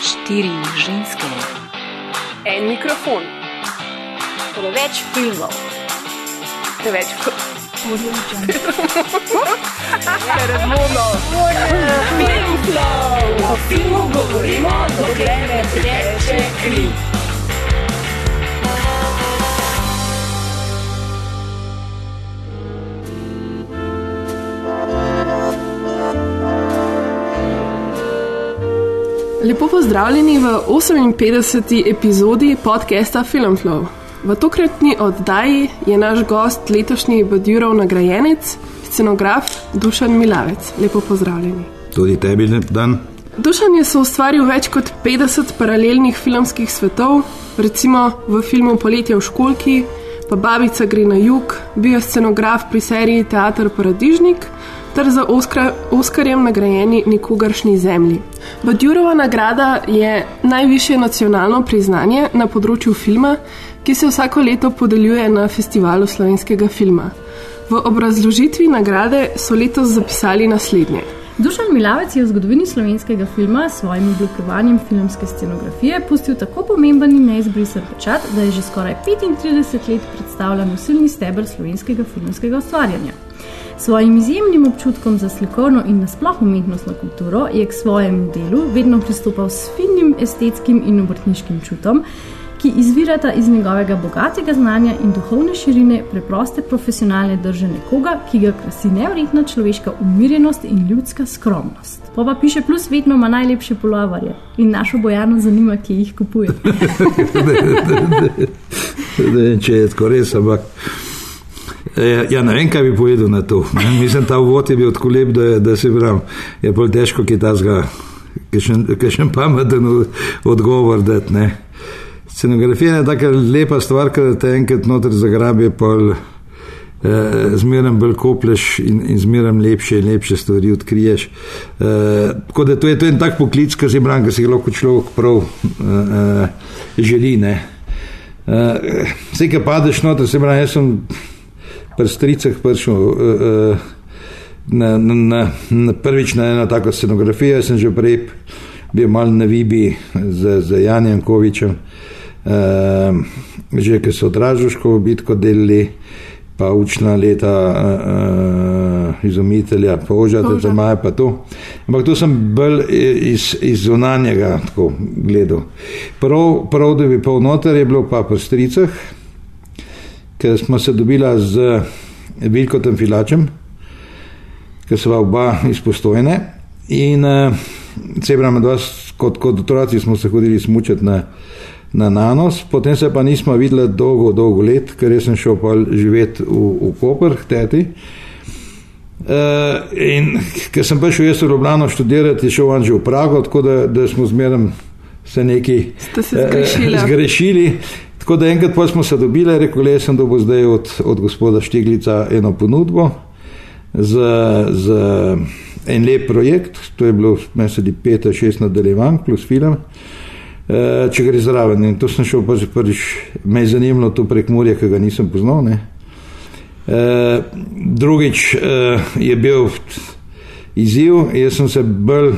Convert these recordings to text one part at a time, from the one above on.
Štiri ženske, En mikrofon, Preveč filmov. preveč Audio Jungle. razvodno. O filmu govorimo, dokler ne teče kri. Lepo pozdravljeni v 58. epizodi podcasta Filmflow. V tokratni oddaji je naš gost letošnji Badjurov nagrajenec, scenograf Dušan Milavec. Lepo pozdravljeni. Tudi tebi lep dan. Dušan je soustvaril več kot 50 paralelnih filmskih svetov, recimo v filmu Poletje v školki, pa Babica gre na jug, bil je scenograf pri seriji Teater Paradižnik ter za Oskar, Oskarjem nagrajeni Nikogaršnji zemlji. Badjurova nagrada je najvišje nacionalno priznanje na področju filma, ki se vsako leto podeljuje na festivalu slovenskega filma. V obrazložitvi nagrade so letos zapisali naslednje. Dušan Milavec je v zgodovini slovenskega filma s svojim oblikovanjem filmske scenografije pustil tako pomemben in neizbrisen pečat, da je že skoraj 35 let predstavljal nosilni stebr slovenskega filmskega ustvarjanja. Svojim izjemnim občutkom za slikovno in nasploh umetnostno kulturo je k svojemu delu vedno pristopal s finim estetskim in obrtniškim čutom, ki izvirata iz njegovega bogatega znanja in duhovne širine preproste profesionalne drže nekoga, ki ga krasi nevrjetna človeška umirjenost in ljudska skromnost. Pa pa piše plus vedno ima najlepše polovarje in našo bojano zanima, kje jih kupuje. Ne vem, če je tako res, ampak. Eh, Ja, ne vem, kaj bi povedal na to. Ne? Mislim, ta uvod je bil tako lep, da, da se pravi, je bolj težko, ki ta zga, ki še pameten odgovor dati. ne. Scenografija je tako lepa stvar, ker te enkrat noter zagrabi, pol eh, zmeraj bolj kopleš in, in zmeraj lepše in lepše stvari odkriješ. Eh, tako da to je, to en tak poklic, ki si bran, ki si ga lahko človek prav eh, eh, želi. Ne. Uh, Vse, ki padeš noter, se pravi, jaz sem pri stricah prišel uh, na, na, na, na prvič na eno tako scenografijo, sem že prej bil mal na Vibi z, z Janjem Kovičem, uh, že ki so odražuško bitko delili, pa učna leta uh, izumitelja, pa ožate za maja, pa to. Ampak tu sem bolj iz, iz zunanjega tako gledal. Prav, prav, da bi pa vnoter je bilo pa po stricah, ker smo se dobila z Vilkotem Filačem, ker so oba izpostojene. In uh, se pravi, da kot, kot otroci smo se hodili smučati na, na Nanos, potem se pa nismo videli dolgo, dolgo let, ker jaz sem šel pa živeti v, v Koper, k teti. Uh, in ker sem prišel jaz v Ljubljano študirati, šel on že v Prago, tako da, da smo zmeraj se neki se zgrešili. eh, zgrešili. Tako da enkrat pa smo se dobili, rekel je, sem dobil zdaj od, od gospoda Štiglica eno ponudbo za, za en lep projekt, to je bilo mesedi 5-6 nadaljevanj plus film. Eh, Če gre zraven, in to sem šel prvič, prvič me je zanimalo to prek Murja, ki ga nisem poznal. Ne. Eh, drugič eh, je bil izziv. Jaz sem se bolj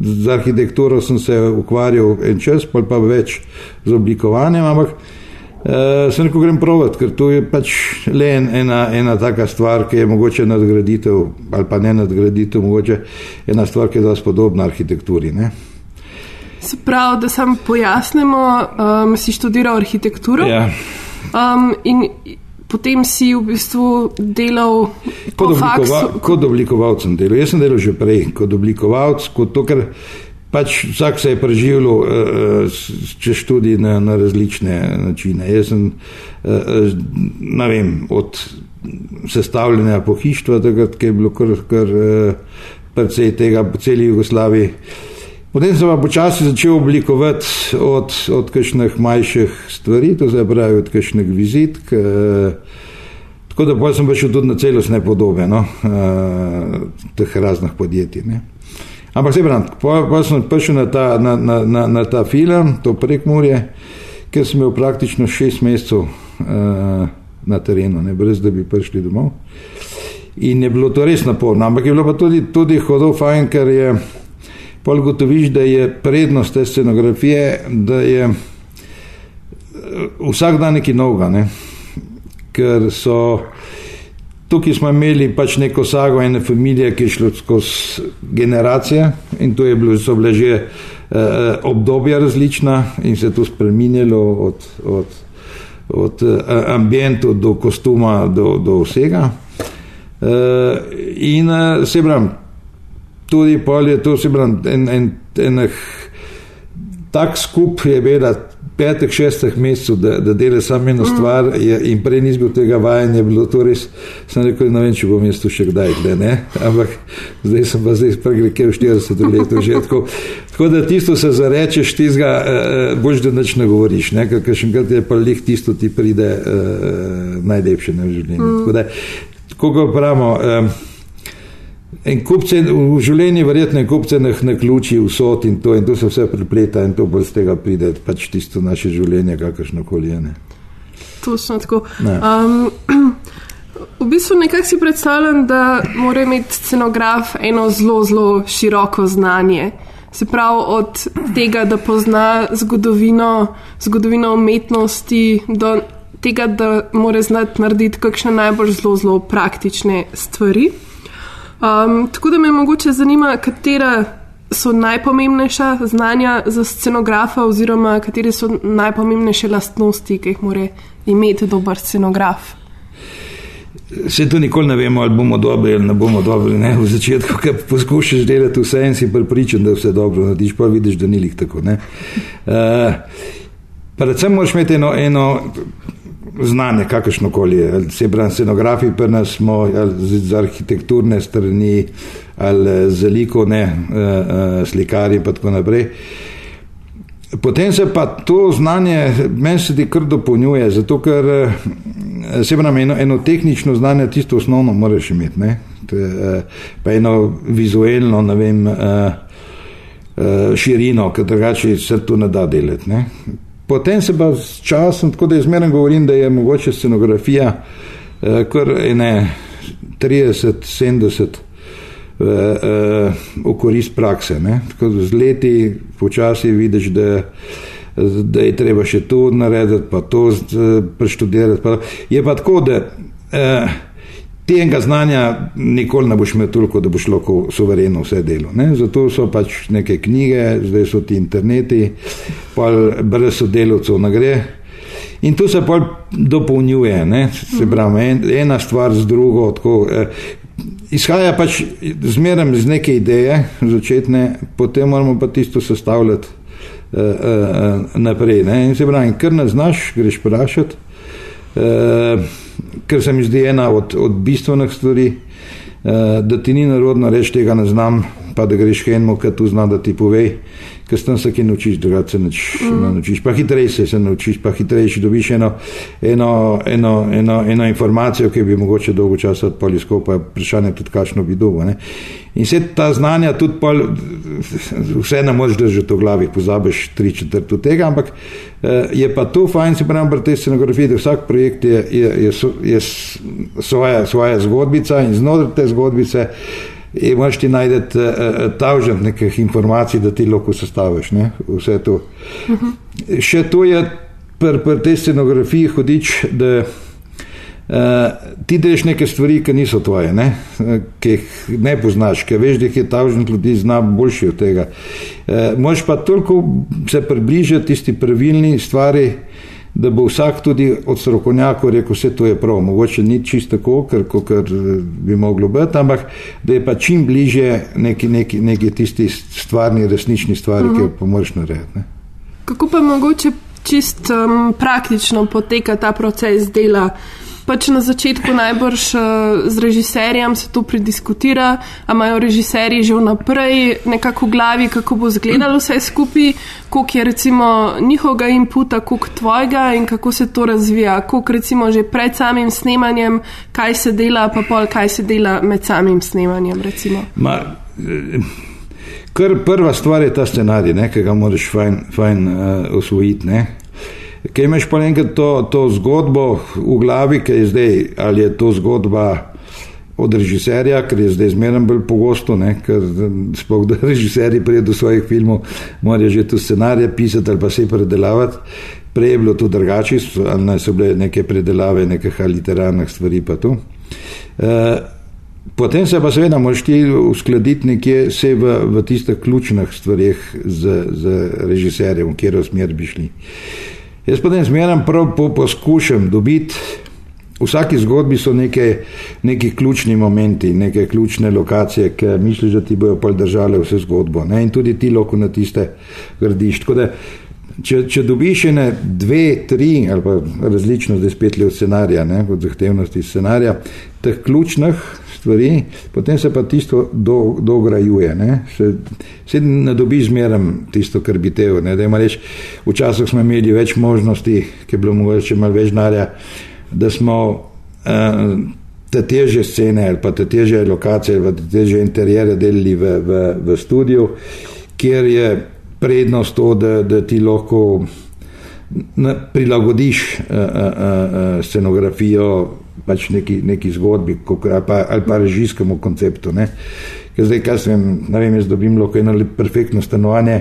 z arhitekturo se ukvarjal en čas, pa, pa več z oblikovanjem, ampak uh, sem rekel, grem provat, ker to je pač le en, ena, ena taka stvar, ki je mogoče nadgraditev ali pa ne nadgraditev, mogoče ena stvar, ki je zelo podobna arhitekturi. Ne? Se pravi, da samo pojasnimo, um, si študiral arhitekturo. Ja. Um, in potem si v bistvu delal Kot, oblikova, faksu. kot oblikovalec sem delal. Jaz sem delal že prej kot oblikovalec, kot to, ker pač vsak se je preživljal uh, čez študij na, na različne načine. Jaz sem, uh, ne vem, od sestavljanja pohištva, takrat, je bilo kar, kar precej tega po celi Jugoslaviji. Potem sem pa počasi začel oblikovati od, od kakšnih manjših stvari, to se pravi od kakšnih vizitk. Eh, tako da sem pa šel tudi na celostne podobe no, eh, teh raznih podjetij. Ne. Ampak se pravi, pa sem prišel na ta, na, na, na, na ta film, to prekmurje, ker sem imel praktično šest mesecev eh, na terenu, ne, brez da bi prišli domov. In je bilo to res naporno, ampak je bilo pa tudi, tudi hodov fajn, ker je pol gotoviš, da je prednost te scenografije, da je eh, vsak dan nekaj novega, ne? ker so. Tukaj smo imeli pač neko sago ene familije, ki je šlo skozi generacije in to je bilo, so bile že eh, obdobja različna in se je to spremenilo od, od, od eh, ambientov do kostuma do, do vsega. Eh, in eh, se pravim, tudi pol je to, se pravim, en, en, en, en tak skup je bila petih, šestih mesecev, da, da dela samo eno stvar, je, in prej nisem bil tega vajen, je bilo to res. Sem rekel, ne vem, če bom jaz tu še kdaj, tle, ne? ampak zdaj sem pa zdaj pregledal 40 let že. Tako, tako da tisto se zarečeš, ti ga uh, boš, da nič ne govoriš, ne? ker še enkrat je pa lih tisto ti pride uh, najlepše ne, v življenju. Mm. Tako da, tako ga pravimo. Uh, In kupce, v življenju verjetno je kupce na, na ključi vsot in to, in to se vse prepleta in to bolj z tega pride, pač tisto naše življenje, kakršno koli je. Točno tako. Um, v bistvu nekako si predstavljam, da mora imeti scenograf eno zelo, zelo široko znanje. Se pravi, od tega, da pozna zgodovino, zgodovino umetnosti, do tega, da mora znati narediti kakšne najbolj zelo, zelo praktične stvari. Um, tako da me mogoče zanima, katera so najpomembnejša znanja za scenografa, oziroma katere so najpomembnejše lastnosti, ki jih mora imeti dober scenograf. Se to nikoli ne vemo, ali bomo dobri ali ne bomo dobri. Ne? V začetku, ko poskušaš delati vse in si pripričan, da je vse dobro, narediš pa vidiš, da ni jih tako. Uh, predvsem moraš imeti eno, eno znanje, kakršno koli. Se pravi, scenografi pri nas smo z arhitekturne strani ali z likovne uh, uh, slikarji in tako naprej. Potem se pa to znanje meni se ti kar dopolnjuje, zato ker eh, se pravi, eno, eno tehnično znanje, tisto osnovno moraš imeti, ne? pa eno vizualno, ne vem, širino, ker drugače se to ne da delati. Ne? Potem se pa s časom, tako da izmerno govorim, da je mogoče scenografija eh, kar ene 30-70 v, eh, v korist prakse. Ne? Tako z leti počasi vidiš, da, da je treba še to narediti, pa to preštudirati. Pa, je pa tako, da eh, tega znanja nikoli ne boš imel toliko, da boš lahko suvereno vse delo. Ne? Zato so pač neke knjige, zdaj so ti interneti, pa brez sodelovcev ne gre. In to se pa dopolnjuje, ne? se pravi, en, ena stvar z drugo. Tako, eh, izhaja pač zmeraj iz neke ideje, začetne, potem moramo pa tisto sestavljati eh, eh, naprej. Ne? In se pravi, kar ne znaš, greš vprašati. Eh, ker se mi zdi ena od, od bistvenih stvari, uh, da ti ni narodno reči, tega ne znam, pa da greš k enemu, ki tu zna, da ti pove, ker tam se kaj naučiš, drugače se neč, mm. ne naučiš, pa hitreje se, se naučiš, pa hitreje dobiš eno, eno, eno, eno, eno informacijo, ki bi mogoče dolgo časa odpali skopa, vprašanje tudi, kakšno bi dobo. Ne? In vse ta znanja tudi pol, vse ne moreš držati v glavi, pozabiš tri četrt tega, ampak eh, je pa to fajn, se pravi, pri tej scenografiji, da vsak projekt je, je, je, je svoja, svoja zgodbica in znotraj te zgodbice imaš ti najdete uh, tavžent nekih informacij, da ti lahko sestaviš ne? vse to. Uh. -huh. Še to je pri pr tej scenografiji hodič, da uh, ti delaš neke stvari, ki niso tvoje, ne? ki jih ne poznaš, ki veš, da jih je tavžent ljudi zna boljši od tega. Uh, Možeš pa toliko se približati tisti pravilni stvari, da bo vsak tudi od strokovnjakov rekel, vse to je prav. Mogoče ni čisto tako, ker, ker bi moglo biti, ampak da je pa čim bliže neki, neki, neki tisti stvarni, resnični stvari, uh -huh. ki jo mhm. pa moraš narediti. Kako pa mogoče čist um, praktično poteka ta proces dela? Pač na začetku najbrž uh, z režiserjem se to prediskutira, a imajo režiserji že vnaprej nekako v glavi, kako bo izgledalo vse skupaj, koliko je recimo njihovega inputa, koliko tvojega in kako se to razvija, koliko recimo že pred samim snemanjem, kaj se dela, pa pol kaj se dela med samim snemanjem. Ma, eh, kar prva stvar je ta scenarij, ki ga moraš fajn, fajn uh, osvojiti. Kaj imaš pa enkrat to, to zgodbo v glavi, ki je zdaj, ali je to zgodba od režiserja, ker je zdaj zmeraj bolj pogosto, ne, ker sploh da režiserji prijedo do svojih filmov, morajo že tu scenarije pisati ali pa se predelavati. Prej je bilo to drugače, ali so bile neke predelave, nekih literarnih stvari pa tu. E, potem se pa seveda moraš ti uskladiti nekje vse v, v tistih ključnih stvarih z, z režiserjem, v kjer smer bi šli. Jaz potem zmeraj prav po, poskušam dobiti V vsaki zgodbi so neke, neki ključni momenti, neke ključne lokacije, ki misliš, da ti bojo držale vse zgodbo. Ne? In tudi ti lahko na tiste gradiš. Da, če, če dobiš ene dve, tri ali pa različno, zdaj spet le od scenarija, ne? od zahtevnosti scenarija, teh ključnih stvari, potem se pa tisto do, dograjuje. Ne? Se, se ne dobiš zmeraj tisto, kar bi tev. Včasih smo imeli več možnosti, ki je bilo mogoče malo več narja da smo uh, te teže scene ali pa te teže lokacije ali pa te teže interijere delali v, v, v studiu, kjer je prednost to, da, da ti lahko na, prilagodiš uh, uh, uh, scenografijo pač neki, neki zgodbi ali pa, ali pa režijskemu konceptu. Ne. Ker zdaj, kaj sem, ne vem, jaz dobim lahko eno perfektno stanovanje,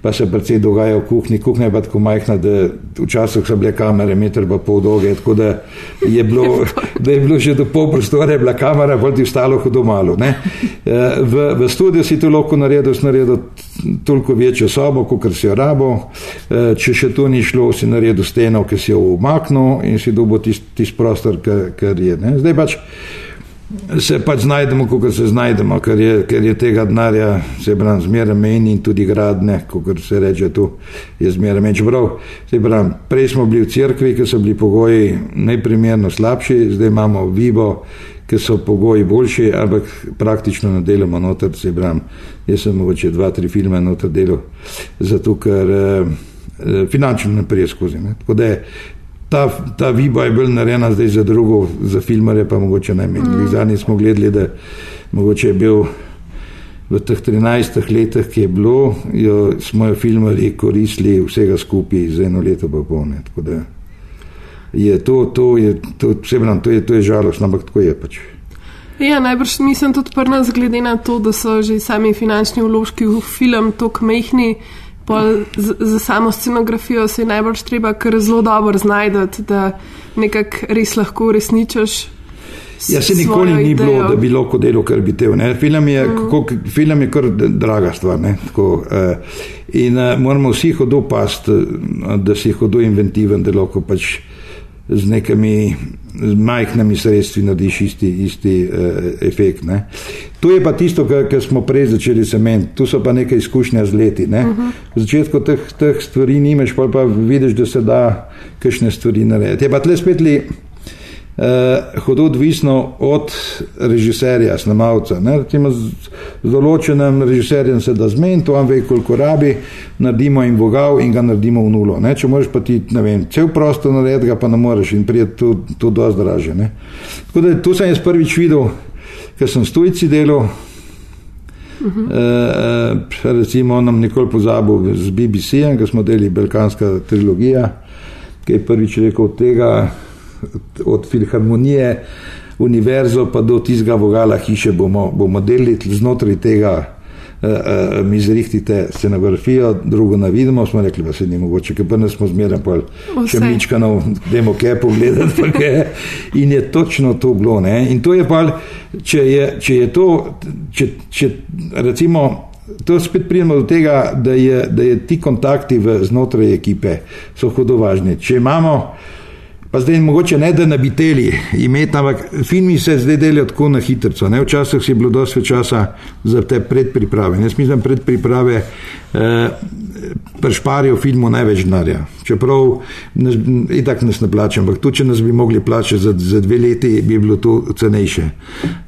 pa se predvsej dogaja v kuhinji. Kuhinja je pa tako majhna, da včasih so bile kamere meter pa pol dolge, tako da je bilo, da je bilo že do pol prostora, je bila kamera, pa ti ostalo hudo malo. Ne. Eh, v, v studiu si to lahko naredil, si naredil toliko večjo sobo, kot si jo rabo. Eh, če še to ni šlo, si naredil steno, ki si jo umaknil in si dobil tisti tist prostor, kar je. Ne. Zdaj pač se pač znajdemo, kot se znajdemo, ker je, ker je tega denarja, se pravi, zmeraj meni in tudi gradne, kot se reče tu, je zmeraj meč prav. Se pravi, prej smo bili v cerkvi, ker so bili pogoji najprimerno slabši, zdaj imamo vivo, ker so pogoji boljši, ampak praktično ne delamo noter, se pravi, jaz sem mogoče dva, tri filme noter delal, zato ker eh, eh finančno ne prije skozi. Ne. Tako da je ta, ta viba je bila narejena zdaj za drugo, za filmare pa mogoče najmanj. Mm. Zadnji smo gledali, da mogoče je bil v teh 13 letih, ki je bilo, jo, smo jo filmari koristili vsega skupaj za eno leto pa polne. Je to, to je, to, pravim, to je, to je žalostno, ampak tako je pač. Ja, najbrž nisem tudi prna, glede na to, da so že sami finančni vložki v film tako mehni, za samo scenografijo se je najbolj treba, ker zelo dobro znajdete, da nekako res lahko uresničiš. Ja, se nikoli ni idejo. bilo, da bi lahko delo, kar bi te vne. Film je, mm. kako, film je kar draga stvar. Tako, eh, in eh, moramo vsi hodo past, eh, da si hodo inventiven, da lahko pač z nekimi z majhnimi sredstvi narediš isti, isti uh, efekt. Ne. To je pa tisto, kar smo prej začeli semen, tu so pa neke izkušnje z leti. Ne. Uh -huh. V začetku teh, teh stvari nimaš, pa, pa vidiš, da se da kakšne stvari narediti. Je pa tle spet li eh, hudo odvisno od režiserja, snemalca. Recimo z, z določenim režiserjem se da zmeniti, on ve, koliko rabi, naredimo in vogal in ga naredimo v nulo. Ne? Če moraš pa ti, ne vem, cel prostor narediti, ga pa ne moreš in prije to, to dosti draže. Ne? Tako da tu sem jaz prvič videl, ker sem stojci delal. Uh -huh. e, recimo, nam nikoli pozabil z BBC-jem, ko smo delali Balkanska trilogija, ki je prvič rekel tega, od filharmonije, univerzo pa do tistega vogala hiše bomo, bomo delili znotraj tega. Uh, uh, mi zrihtite scenografijo, drugo na vidimo, smo rekli, da se ni mogoče, ker pa ne smo zmeraj pol še mičkano, demo kaj pogledati. In je točno to bilo. Ne? In to je pa, če je, če je to, če, če recimo, to spet pridemo do tega, da je, da je ti kontakti v, znotraj ekipe so hudo važni. Če imamo pa zdaj mogoče ne da nabiteli imeti, ampak filmi se zdaj delijo tako na hitro. Včasih je bilo dosti časa za te predpriprave. Jaz mislim, predpriprave eh, prešparijo filmu največ denarja. Čeprav i tak nas ne plača, ampak tudi če nas bi mogli plačati za, za dve leti, bi bilo to cenejše.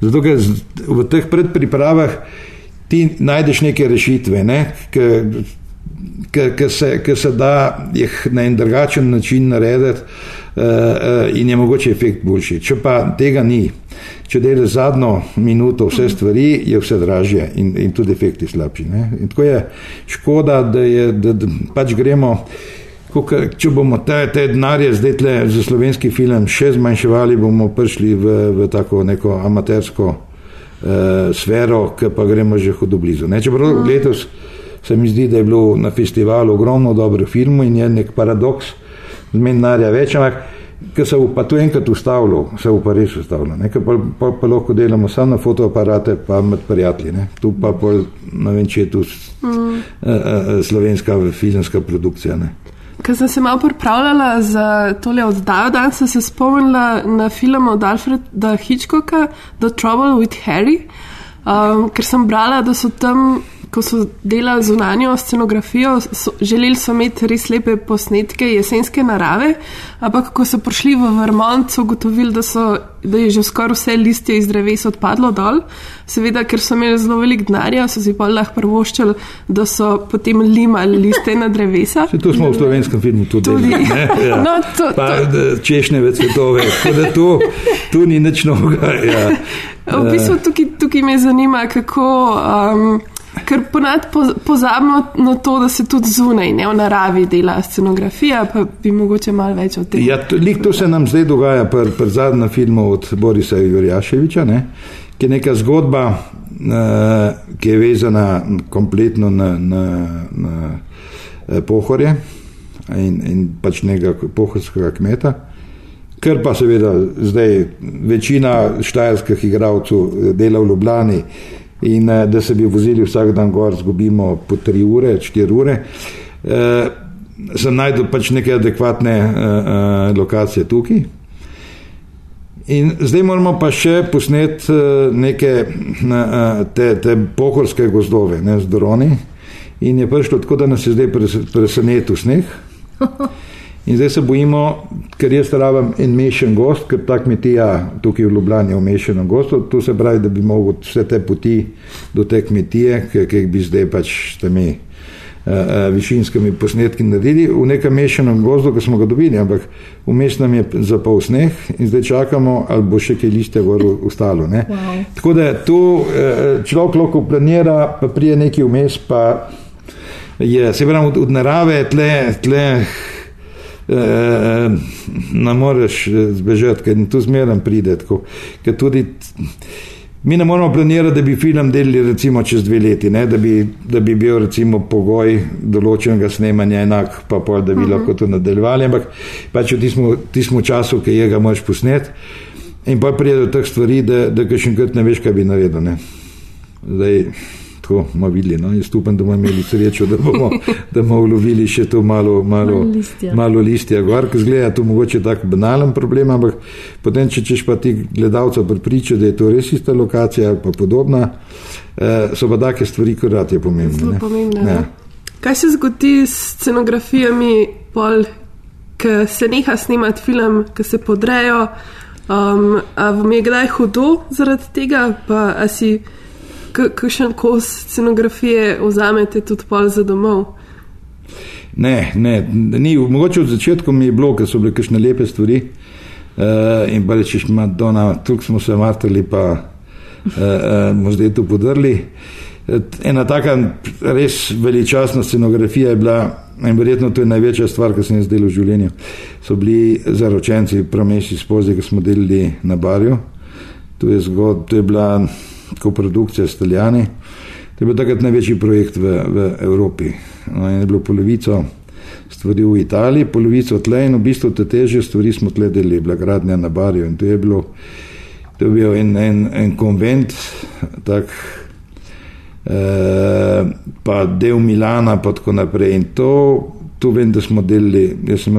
Zato, ker v teh predpripravah ti najdeš neke rešitve, ne? ki se, se da jih na en drugačen način narediti. Eh, eh, in je mogoče efekt boljši. Če pa tega ni, če delaš zadnjo minuto vse stvari, je vse dražje in, in tudi efekt je slabši. Ne? In tako je škoda, da, je, da, da pač gremo. Kakor, če bomo te, te denarje zdaj tle za slovenski film še zmanjševali, bomo prišli v, v tako neko amatersko uh, sfero, ki pa gremo že hudo blizu. Ne? Čeprav mm. letos se mi zdi, da je bilo na festivalu ogromno dobrih filmov in je nek paradoks, zmen denarja več, ampak ker se bo pa to enkrat ustavilo, se bo pa res ustavilo. Pa, pa, pa lahko delamo samo na fotoaparate, pa med prijatelji. Ne? Tu pa pol, ne vem, če je tu mm. uh, uh, slovenska filmska produkcija. Ne? Ker sem se malo pripravljala za tole oddajo, danes sem se spomnila na film od Alfreda Hitchcocka, The Trouble with Harry, um, ker sem brala, da so tam ko so delali zunanjo scenografijo, so, želeli so imeti res lepe posnetke jesenske narave, ampak ko so prišli v Vermont, so ugotovili, da, da je že skoraj vse listje iz dreves odpadlo dol. Seveda, ker so imeli zelo velik denarja, so si pa lahko prvoščili, da so potem limali liste na drevesa. Se to smo v slovenskem filmu tudi videli. Ja. No, to, to. Češnje več svetove, tako da tu, tu ni nič novega. Ja. V bistvu tukaj, tukaj me zanima, kako. Um, Ker ponad pozabimo na to, da se tudi zunaj, ne v naravi, dela scenografija, pa bi mogoče malo več o tem. Ja, to, to se nam zdaj dogaja pri pr zadnjem filmu od Borisa Jurjaševiča, ne, ki je neka zgodba, uh, ki je vezana kompletno na, na, na uh, pohorje in, in pač nekega pohorskega kmeta. Ker pa seveda zdaj večina štajerskih igralcev dela v Ljubljani, in uh, da se bi vozili vsak dan gor, zgubimo po 3 ure, 4 ure. Uh, sem najdel pač neke adekvatne uh, uh, lokacije tukaj. In zdaj moramo pa še posneti neke te, te pohorske gozdove ne, z droni. In je prišlo tako, da nas je zdaj presenetil sneh. In zdaj se bojimo, ker jaz rabim en mešan gost, ker ta kmetija tukaj v Ljubljani je omešena gost, to se pravi, da bi mogel vse te poti do te kmetije, ki jih bi zdaj pač temi uh, uh, višinskimi posnetki naredili, v nekem mešanem gozdu, ki smo ga dobili, ampak vmes nam je zapol sneh in zdaj čakamo, ali bo še kaj listja gor ostalo. Wow. Tako da tu uh, človek lahko planira, pa prije neki vmes, pa je, se pravi, od, od narave tle. tle Eh, ne moreš eh, zbežati, ker tu zmeraj pride. Tako, tudi, mi ne moramo planirati, da bi film delali recimo čez dve leti, ne, da, bi, da bi bil recimo pogoj določenega snemanja enak, pa pol, da bi uh mhm. -huh. lahko to nadaljevali, ampak pač v tistem času, ki je ga moš posnet. In pa pride do teh stvari, da, da še enkrat ne veš, kaj bi naredil. Ne. Zdaj, tako malo videli. No? Jaz upam, da bomo imeli srečo, da bomo, da bomo ulovili še to malo, malo, malo listja. Gor, ki zgleda, to mogoče tako banalen problem, ampak potem, če češ pa ti gledalca pripričati, da je to res ista lokacija ali pa podobna, eh, so pa take stvari, ki rad je pomembno. pomembne. Ja. Kaj se zgodi s scenografijami, pol, ki se neha snemati film, ki se podrejo? Um, a vam je kdaj hudo zaradi tega, pa si kakšen kos scenografije vzamete tudi pol za domov? Ne, ne, ni. Mogoče od začetka mi je bilo, ker so bile kakšne lepe stvari. Uh, in pa rečeš, Madonna, tukaj smo se martali, pa uh, uh, zdaj tu podrli. Ena taka res veličastna scenografija je bila, in verjetno to je največja stvar, ki sem jaz delal v življenju. So bili zaročenci, promesi spozi, ki smo delali na barju. To je, zgod, to je bila koprodukcija s Italijani. To je bil takrat največji projekt v, v Evropi. No, je bilo polovico stvari v Italiji, polovico tle in v bistvu te težje stvari smo tle delili, bila gradnja na Barju in to je bilo, to je bil en, en, en konvent, tak, eh, pa del Milana, pa tako naprej. In to, to vem, da smo delili, jaz sem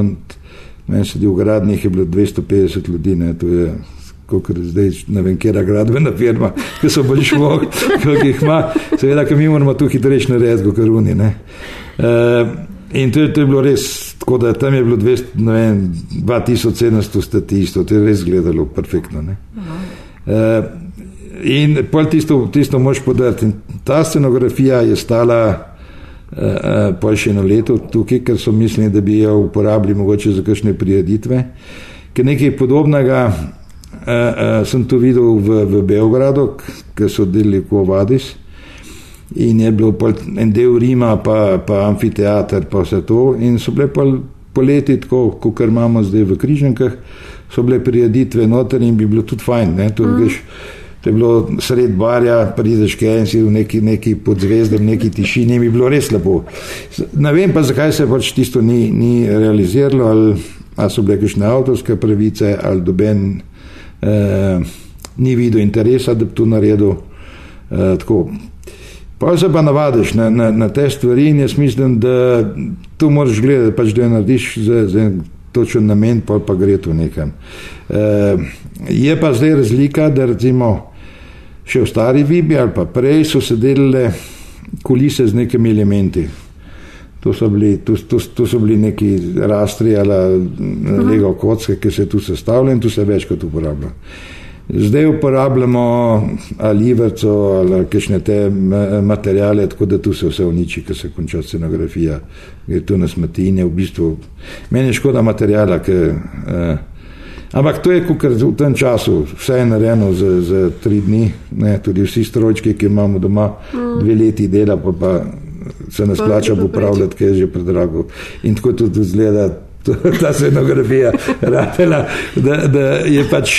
meni sedel v gradnjih, je bilo 250 ljudi, ne, to je kot zdaj, ne vem, kje je gradbena firma, ki so bolj šlo, kot jih ima, seveda, ki mi moramo tu hitreje narediti, kot runi. Uh, in to to je bilo res, tako da tam je bilo 200, vem, 2700 statistov, to je res gledalo perfektno. Uh, in pol tisto, tisto moš podariti. Ta scenografija je stala. Uh, pa še eno leto tukaj, ker so mislili, da bi jo uporabili mogoče za kakšne prijeditve. Ker nekaj podobnega Uh, uh, sem to videl v, v Beogradu, ker so delili Kovadis. In je bil en del Rima, pa, pa amfiteater, pa vse to. In so bile pa poleti, tako kot imamo zdaj v Križankah, so bile prireditve noter in bi bilo tudi fajn. Ne, to, mm. veš, to je bilo sred barja, prideš kaj in si v neki, neki podzvezdem, neki tišini, je bilo res lepo. Ne vem pa, zakaj se pač tisto ni, ni realiziralo, ali, ali so bile kakšne avtorske pravice, ali doben eh, ni videl interesa, da bi to naredil. Eh. Pa se pa navadiš na, na, na te stvari in jaz mislim, da tu moraš gledati, pač, da jo narediš za, za točen namen, pa pa gre to nekam. E, je pa zdaj razlika, da recimo še v stari Vibi ali pa prej so se delile kulise z nekimi elementi. To so bili, to, to, to so bili neki rastri ali lego kocke, ki se tu sestavljajo in tu se večkrat uporablja. Zdaj uporabljamo ali iverco ali kakšne te materijale, tako da tu se vse uniči, ko se konča scenografija, gre tu na smetine, v bistvu. Meni je škoda materijala, ker. Eh, ampak to je, kot v tem času, vse je narejeno za, za tri dni, ne, tudi vsi strojčki, ki imamo doma, dve leti dela, pa, pa se nas plača popravljati, ker je že predrago. In tako tudi zgleda ta scenografija, ratela, da, da je pač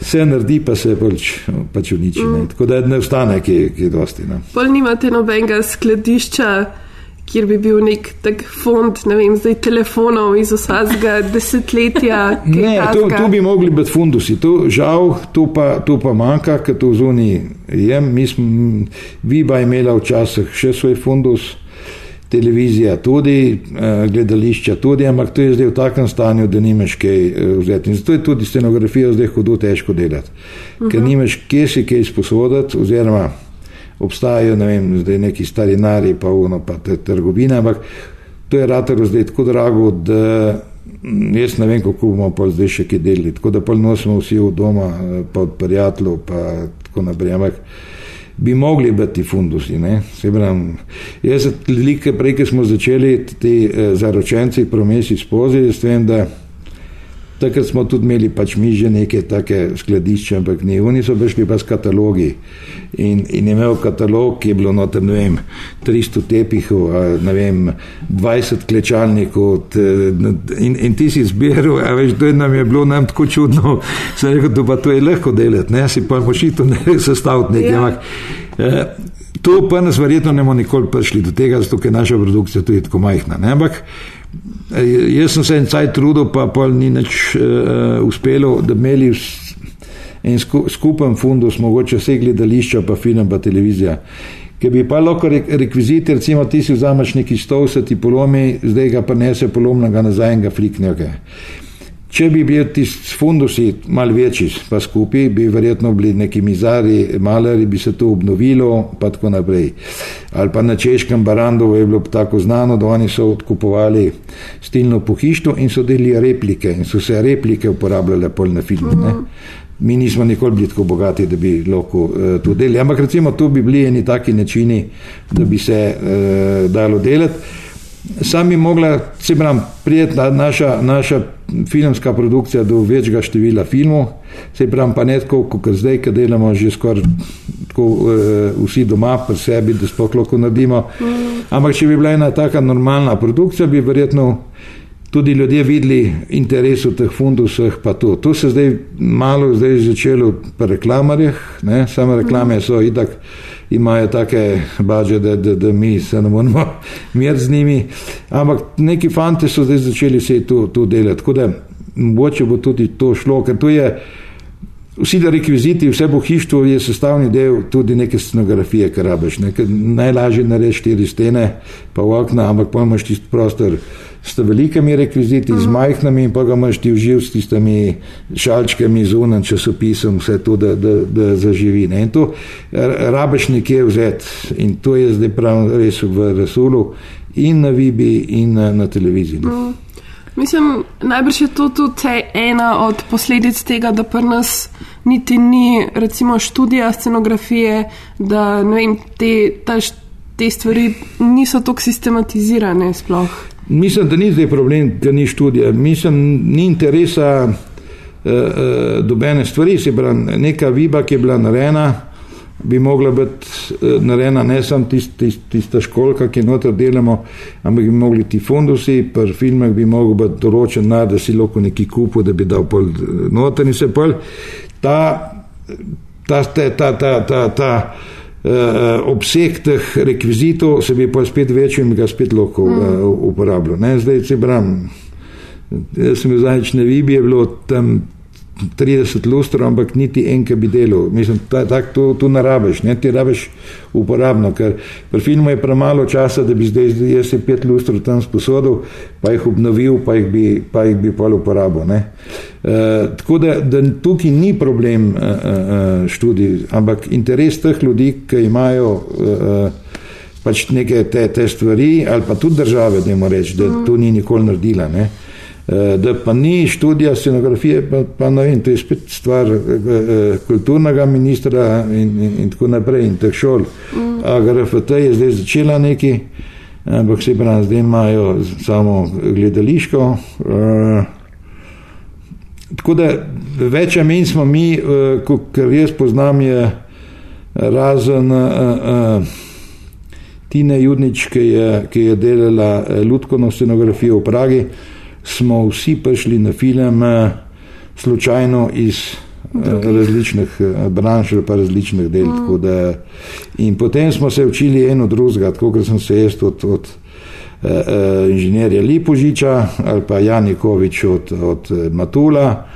vse naredi, pa se pač, pač uniči. Mm. Tako da ne ostane, ki je dosti. No. Pol nimate nobenega skladišča, kjer bi bil nek tak fond, ne vem, zdaj telefonov iz vsakega desetletja. Ne, to, to bi mogli biti fundusi. To, žal, to pa, to pa manjka, ker to zunaj je. Mi smo, vi pa imela včasih še svoj fundus televizija tudi, eh, gledališča tudi, ampak to je zdaj v takem stanju, da nimaš kaj eh, vzeti. In zato je tudi scenografijo zdaj hudo težko delati, uh -huh. ker mhm. nimaš kje si kaj izposoditi, oziroma obstajajo ne vem, zdaj neki starinari, pa uno, pa te trgovine, ampak to je ratero zdaj tako drago, da mm, jaz ne vem, kako bomo pa zdaj še kaj delili. Tako da pa nosimo vsi v doma, eh, pa od prijateljev, pa tako naprej. Ampak, bi mogli biti fundusi. Bram, jaz, velike prej, ki smo začeli ti eh, zaročenci promesi spozi, s tem, da takrat smo tudi imeli pač mi že neke take skladišče, ampak ne, oni so prišli pa s katalogi. In, in imel katalog, ki je bilo noter, ne vem, 300 tepihov, ne vem, 20 klečalnikov in, in ti si zbiral, a veš, to je nam je bilo nam tako čudno, sem rekel, to pa to je lahko delati, ne, si pa mošito ne sestaviti nekaj, ja. ampak eh, to pa nas verjetno ne bomo nikoli prišli do tega, zato ker naša produkcija tudi tako majhna, ne, ampak Jaz sem se en cajt trudil, pa pa ni nič uh, uspelo, da imeli en skupen fundus, mogoče vse gledališča, pa film, pa televizija. Ker bi pa lahko rekviziti, recimo ti si vzameš neki stol, se ti polomi, zdaj ga pa nese polomnega nazaj in ga flikne. Okay. Če bi bili ti fundusi mal večji, pa skupaj, bi verjetno bili neki mizari, maleri, bi se to obnovilo, pa tako naprej. Ali pa na češkem barandu je bilo tako znano, da oni so odkupovali stilno pohištvo in so delili replike in so se replike uporabljale pol na filmu. Uh -huh. Mi nismo nikoli bili tako bogati, da bi lahko uh, to delali. Ampak recimo to bi bili eni taki načini, da bi se uh, dalo delati. Sam bi mogla, se pravi, prijetna naša, naša filmska produkcija do večjega števila filmov, se pravi, pa ne tako, kot zdaj, ki delamo že skoraj tako uh, vsi doma, pri sebi, da sploh lahko naredimo. Ampak, če bi bila ena taka normalna produkcija, bi verjetno tudi ljudje videli interes v teh fundusih, to. To se zdaj malo zdaj začelo pri reklamarjih, ne? same reklame so itak. Imajo take baže, da, da, da mi se ne moremo miriti z njimi. Ampak neki fanti so zdaj začeli se to, to delati. Tako da mogoče bo tudi to šlo, ker to je. Vsi ti rekviziti, vse bohištvo je sestavni del tudi neke scenografije, kar rabiš. Najlažje narediš štiri stene, pa okna, ampak pojmaš tisti prostor s velikimi rekviziti, z majhnimi, in pa ga imaš ti uživ s tistimi šalčkami zunaj časopisom, vse to, da, da, da zaživi. Ne? In to rabiš nekje vzeti. In to je zdaj prav res v Rasulu in na Vibi in na, na televiziji. Mm. Mislim, najbrž je to tudi ena od posledic tega, da pri nas niti ni, recimo, študija scenografije, da vem, te, ta, te stvari niso tako sistematizirane. Sploh. Mislim, da ni zdaj problem, da ni študija. Mislim, ni interesa uh, uh, dobene stvari. Se pravi, neka viba, ki je bila narejena, bi mogla biti uh, narejena ne samo tist, tist, tista školka, ki noter delamo, ampak bi mogli ti fundusi, pri filmah bi mogel biti določen, na, da si lahko neki kupu, da bi dal pol noter in se pol ta, ta, ta, ta, ta, ta, ta obseg teh rekvizitov se bi pa spet večji in ga spet lahko uh, uporabljal. Ne? Zdaj, če bram, jaz sem bil zadnjič na Vibi, je bilo tam 30 lustrov, ampak niti en, ki bi delal. Mislim, tako ta, to, to narabiš, ne ti rabiš uporabno, ker pri filmu je premalo časa, da bi zdaj, zdaj jaz se pet lustrov tam sposodil, pa jih obnovil, pa jih bi, pa jih bi pa uporabil. E, tako da, da tukaj ni problem e, e, študij, ampak interes teh ljudi, ki imajo. E, Pač neke te, te stvari, ali pa tudi države, da jim reči, da to ni nikoli naredila. Ne? Eh, da pa ni študija scenografije, pa, pa ne vem, to je spet stvar eh, eh, kulturnega ministra in, in, in tako naprej in teh šol. Mm. AGRFT je zdaj začela neki, ampak se pravi, zdaj imajo samo gledališko. Tako da več manj smo mi, kar jaz poznam, je razen Tine Judnič, ki je, ki je delala ljudsko scenografijo v Pragi smo vsi prišli na film eh, slučajno iz eh, Drugih. različnih eh, branž ali pa različnih del. Mm. Da, in potem smo se učili eno drugega, tako kot sem se jaz od, od uh, inženirja Lipožiča ali pa Janikovič od, od Matula.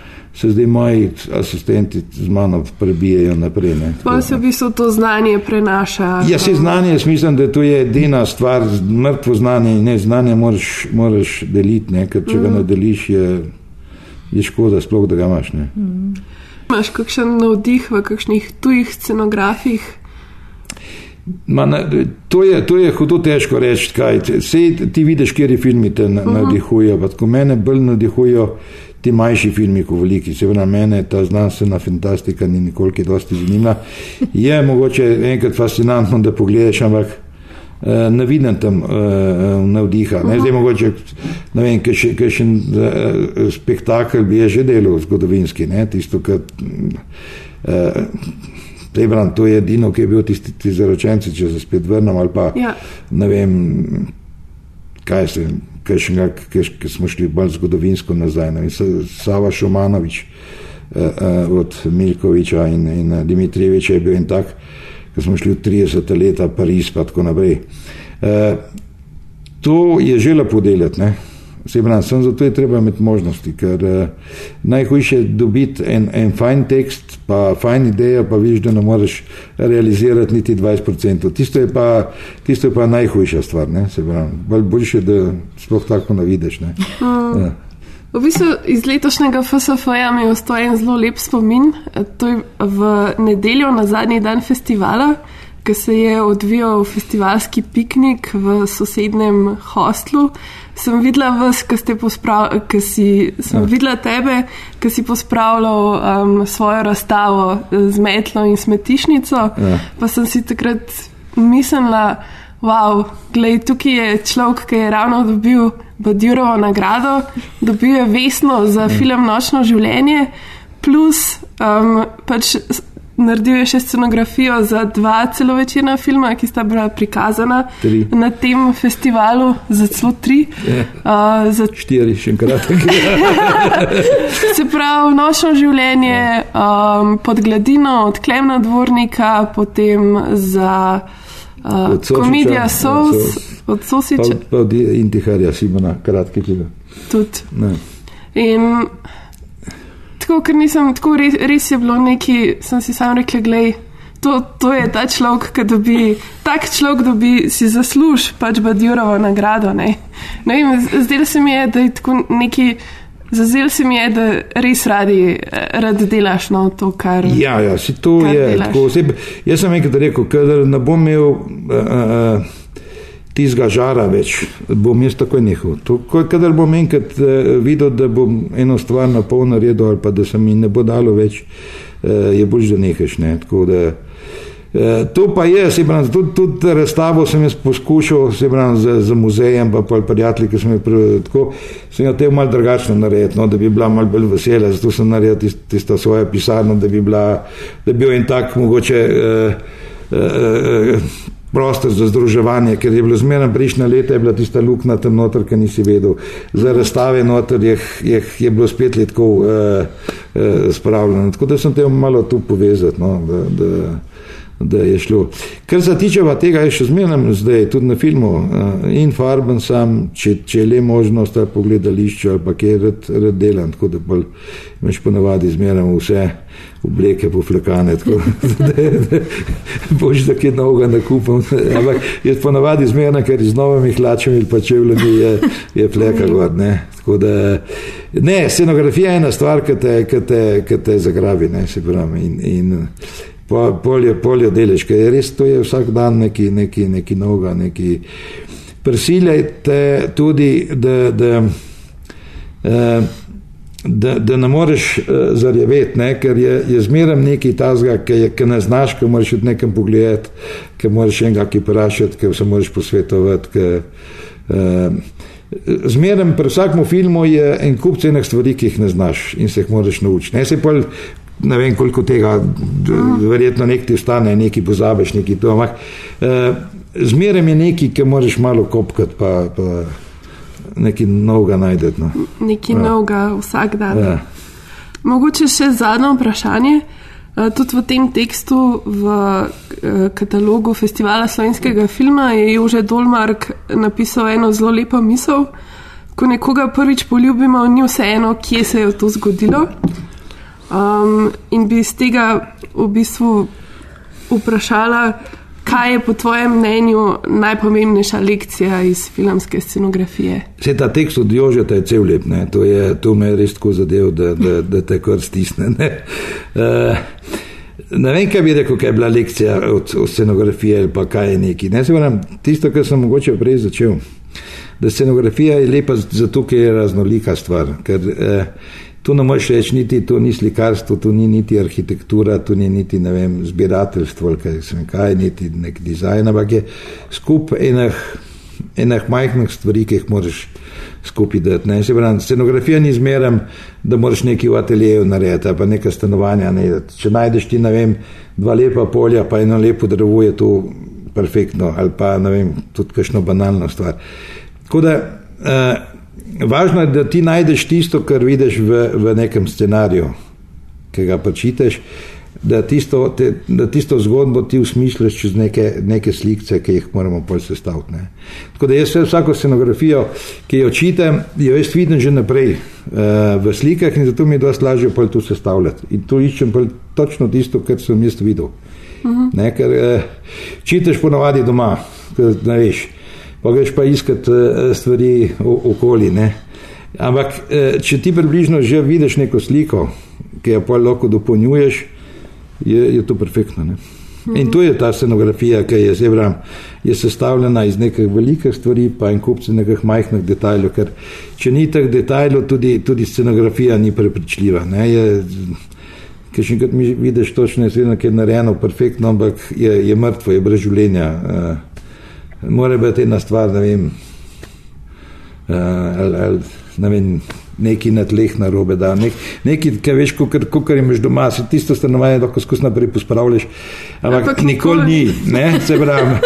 Se zdaj moji asistenti z mano prebijajo naprej. Pa se v bistvu to znanje prenaša. Ja, se znanje, jaz mislim, da to je edina stvar, mrtvo znanje, ne znanje moraš, moraš deliti, ne? ker če mm. ga ne deliš, je, je škoda sploh, da ga imaš. Mm. Imaš kakšen navdih v kakšnih tujih scenografih? Ma, to, je, to je hudo težko reči, kaj ti vidiš, kjer je filmi te navdihujejo. Uh -huh. Mene bolj navdihujejo ti manjši filmi, kot veliki. Se pravi, mene ta znanstvena fantastika ni nikoli dosti zanimiva. Je mogoče enkrat fascinantno, da pogledaš, ampak uh, ne vidim tam uh, navdiha. Ne, zdaj mogoče, ne vem, kaj še uh, spektakel bi je že delal zgodovinski, ne, tisto, kar. Uh, Prebran, to je edino, ki je bil tisti ti zaročenci, če se spet vrnem ali pa ja. ne vem, kaj se jim ki smo šli bolj zgodovinsko nazaj. Ne, Sava Šumanovič uh, uh, od Milkoviča in, in eh, Dimitrijeviča je bil in tak, ki smo šli v 30 leta Pariz pa tako naprej. Uh, to je že lepo delati. Se pravi, sem zato je treba imeti možnosti, ker uh, najhujše je dobiti en, en fajn tekst, pa fajn idejo, pa vidiš, da ne moreš realizirati niti 20%. Tisto je pa, tisto je pa najhujša stvar, se pravi, bolj boljše, da sploh tako ne vidiš. Ne? Mm. Ja. V bistvu iz letošnjega FSF-ja mi je ostal en zelo lep spomin. To je v nedeljo na zadnji dan festivala ki se je odvijal festivalski piknik v sosednjem hostlu. Sem videla vas, ki ste pospravili, si, sem ja. videla tebe, ki si pospravljal um, svojo razstavo z metlo in smetišnico. Ja. Pa sem si takrat mislila, wow, glej, tukaj je človek, ki je ravno dobil Badjurovo nagrado, dobil je vesno za ja. film Nočno življenje, plus um, pač naredil je še scenografijo za dva celovečerna filma, ki sta bila prikazana tri. na tem festivalu, za celo tri. Uh, za... Štiri, še enkrat. Se pravi, nočno življenje um, pod gladino, od Klemna dvornika, potem za uh, komedija Sos, od Sosiča. Pa, pa od Intiharja Simona, kratki film. Tudi. In tako, ker nisem tako, res, res je bilo neki, sem si sam rekel, gledaj. To, to je ta človek, ki dobi, tak človek dobi, si zasluž pač Badjurovo nagrado. Ne? Ne vem, zdelo se mi je, da je tako neki, zazel se mi je, da res radi, radi delaš no, to, kar. Ja, ja, si to je. Tako, oseb, jaz sem enkrat rekel, da ne bom imel. Uh, uh, tistega žara več, bom jaz takoj nehal. Kadar bom enkrat uh, videl, da bom eno stvar na pol naredil, ali pa da se mi ne bo dalo več, uh, je bolj, da nehaš. Ne? Tako da Eh, To pa je, se pravi, tudi, tudi razstavo sem jaz poskušal, se pravi, za, za muzejem, pa pol prijatelji, ki sem jih tako, sem jo te malo drugačno narediti, no, da bi bila malo bolj vesela, zato sem naredil tist, tisto svojo pisarno, da bi bila, da bi bil en tak mogoče eh, eh, eh, prostor za združevanje, ker je bilo zmeraj prejšnja leta, je bila tista luknja tam noter, ki nisi vedel. Za razstave noter je, je, je bilo spet letko eh, eh, spravljeno. Tako da sem te malo tu povezati. No, da, da, da je šlo. Kar se tiče pa tega, je še zmeraj zdaj tudi na filmu uh, in farben sam, če, če je le možnost ali po gledališču ali pa kje rad, rad delam, tako da bolj imaš ponavadi zmeraj vse obleke poflekane, tako da, da boš da kje novega nakupam. Ampak jaz ponavadi zmeraj, ker z novimi hlačami ali pa čevljami je, je fleka gor. Ne? Tako da, ne, scenografija je ena stvar, ki te, ki te, ki te zagrabi, ne, se pravi. In, in, polje, polje delež, ker je res to je vsak dan neki, neki, neki noga, neki prisiljajte tudi, da, da, eh, da, da ne moreš eh, zarjeveti, ne? ker je, je zmeraj nekaj tazga, ki, je, ki ne znaš, ki moraš od nekam pogledati, ki moraš enega ki vprašati, ki se moraš posvetovati. Ki, eh, Zmeraj pri vsakem filmu je en kup cenih stvari, ki jih ne znaš in se jih moraš naučiti. Ne, se pa ne vem, koliko tega, verjetno nekaj ti ostane, nekaj pozabiš, nekaj to. Ampak eh, zmeraj je nekaj, ki moraš malo kopkati, pa, pa nekaj novega najdete. No. Nekaj Ja. novega vsak dan. Ja. Mogoče še zadnje vprašanje. Eh, Tudi v tem tekstu, v eh, katalogu Festivala slovenskega filma, je Jože Dolmark napisal eno zelo lepo misel. Ko nekoga prvič poljubimo, ni vseeno, kje se je to zgodilo. Um, in bi iz tega v bistvu vprašala, kaj je po tvojem mnenju najpomembnejša lekcija iz filmske scenografije? Vse ta tekst od Jožeta je cel lep, ne? to, je, to me je res tako zadev, da, da, da te kar stisne. Ne? Uh, ne vem, kaj bi rekel, kaj je bila lekcija od, od scenografije ali pa kaj je neki. Ne se pravim, tisto, kar sem mogoče prej začel. Da scenografija je lepa zato, ker je raznolika stvar. Ker, eh, tu ne moreš reči, niti to ni slikarstvo, tu ni niti arhitektura, tu ni niti vem, zbirateljstvo, ali kaj, se vem kaj, niti nek dizajn, ampak je skup enih, enih majhnih stvari, ki jih moraš skupaj dati. Ne. Se pravi, scenografija ni zmeraj, da moraš nekaj v ateljeju narediti, pa neka stanovanja. Ne. Če najdeš ti, ne vem, dva lepa polja, pa eno lepo drevo, je to perfektno, ali pa ne vem, tudi kakšno banalno stvar. Tako da, eh, važno je, da ti najdeš tisto, kar vidiš v, v nekem scenariju, ki ga prečitaš, da tisto, te, da tisto zgodbo ti usmisliš čez neke, neke slike, ki jih moramo pol sestaviti. Ne. Tako da jaz vsako scenografijo, ki jo čitam, jo jaz vidim že naprej uh, v slikah in zato mi je dosti lažje pol to sestavljati. In tu iščem točno tisto, kar sem jaz videl. Ne, ker uh, čitaš ponavadi doma, ker ne veš. Pa greš pa iskati uh, stvari okoli. Ne. Ampak, uh, če ti približno že vidiš neko sliko, ki jo pa lahko dopolnjuješ, je, je to perfektno. Ne. In to je ta scenografija, ki je, zebram, je sestavljena iz nekih velikih stvari, pa en kup nekih majhnih detajlov. Ker če ni teh detajlov, tudi, tudi scenografija ni prepričljiva. Ne. Je, Ker še enkrat vidiš točno, da je narejeno perfektno, ampak je, je mrtvo, je brez življenja. Uh, mora biti ena stvar, ne vem, uh, ali, ali ne vem, neki na tleh na robe, da nek, neki, ki veš, kot imaš doma, se tisto stanovanje lahko skozi naprej pospravljaš, ampak, ampak nikoli ni, ne, se pravi.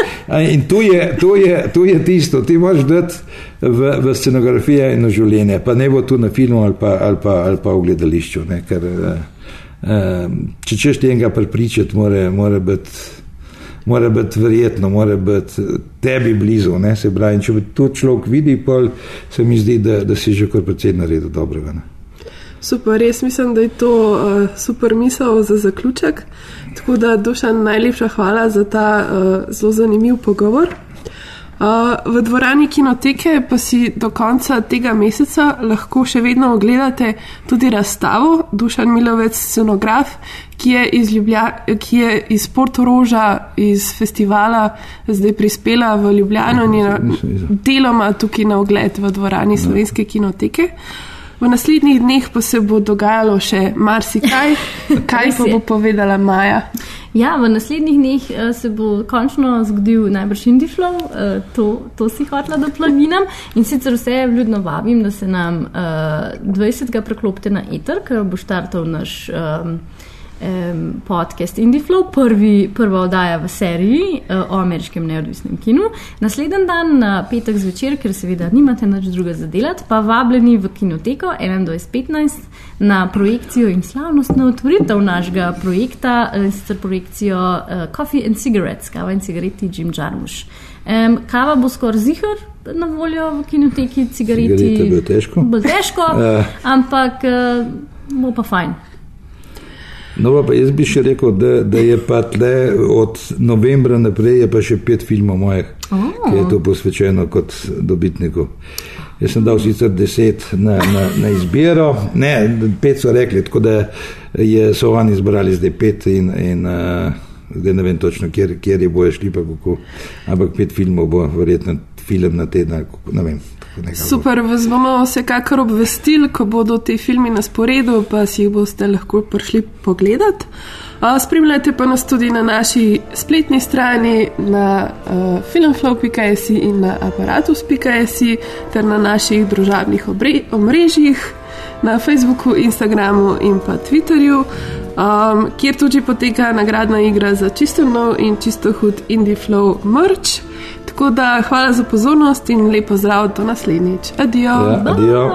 In tu je, tu, je, tu je tisto, ti moraš dati v, v scenografijo in v življenje, pa ne bo tu na filmu ali pa, ali pa, ali pa v gledališču, ne, ker uh, če češ tega prepričati, mora, mora biti mora biti verjetno, mora biti tebi blizu. Ne, se pravi, če to človek vidi, pol, se mi zdi, da, da si že kar precej naredil dobrega. Ne. Super, res mislim, da je to uh, super misel za zaključek. Tako da, Dušan, najlepša hvala za ta uh, zelo zanimiv pogovor. Uh, v dvorani kinoteke pa si do konca tega meseca lahko še vedno ogledate tudi razstavo Dušan Milovec, scenograf, ki je iz, Ljublja, ki je iz Portoroža, iz festivala, zdaj prispela v Ljubljano in je deloma tukaj na ogled v dvorani slovenske kinoteke. V naslednjih dneh pa se bo dogajalo še marsikaj, kaj pa bo povedala Maja. Ja, v naslednjih dneh uh, se bo končno zgodil najbrž Indiflow, uh, to, to si hotela, da planinam. In sicer vse vljudno vabim, da se nam uh, 20. preklopite na Ether, ker bo štartal naš. Um, podcast Indiflow, prvi, prva oddaja v seriji uh, o ameriškem neodvisnem kinu. Naslednji dan, na petek zvečer, ker seveda nimate nič druga za delati, pa vabljeni v kinoteko 21.15 na projekcijo in slavnostno otvoritev našega projekta, uh, sicer projekcijo uh, Coffee and Cigarettes, kava in cigareti Jim Jarmusch. Um, kava bo skoraj zihar na voljo v kinoteki, cigareti. Cigarete bo težko. Bo težko, ampak uh, bo pa fajn. No, pa jaz bi še rekel, da, da je pa tle od novembra naprej pa še pet filmov mojih, oh. ki je to posvečeno kot dobitniku. Jaz sem dal sicer deset na, na, na izbiro, ne, pet so rekli, tako da je, so oni izbrali zdaj pet in, in uh, zdaj ne vem točno, kjer, kjer je boje šli, pa kako, ampak pet filmov bo verjetno film na teden, ne vem. Super, vas bomo vsekakor obvestili, ko bodo ti filmi na sporedu, pa si jih boste lahko prišli pogledat. Spremljajte pa nas tudi na naši spletni strani, na uh, filmflow.js in na aparatus.js ter na naših družabnih omrežjih, na Facebooku, Instagramu in pa Twitterju, um, kjer tudi poteka nagradna igra za čisto nov in čisto hud Indie Flow merch. Tako da hvala za pozornost in lepo zdrav do naslednjič. Adijo. Ja, adijo.